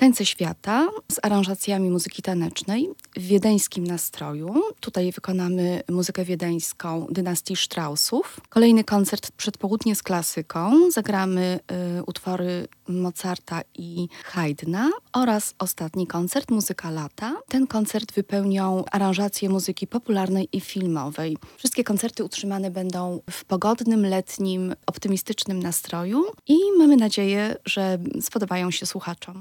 Tańce Świata z aranżacjami muzyki tanecznej w wiedeńskim nastroju. Tutaj wykonamy muzykę wiedeńską dynastii Straussów. Kolejny koncert przedpołudnie z klasyką. Zagramy y, utwory Mozarta i Haydna oraz ostatni koncert Muzyka Lata. Ten koncert wypełnią aranżacje muzyki popularnej i filmowej. Wszystkie koncerty utrzymane będą w pogodnym, letnim, optymistycznym nastroju i mamy nadzieję, że spodobają się słuchaczom.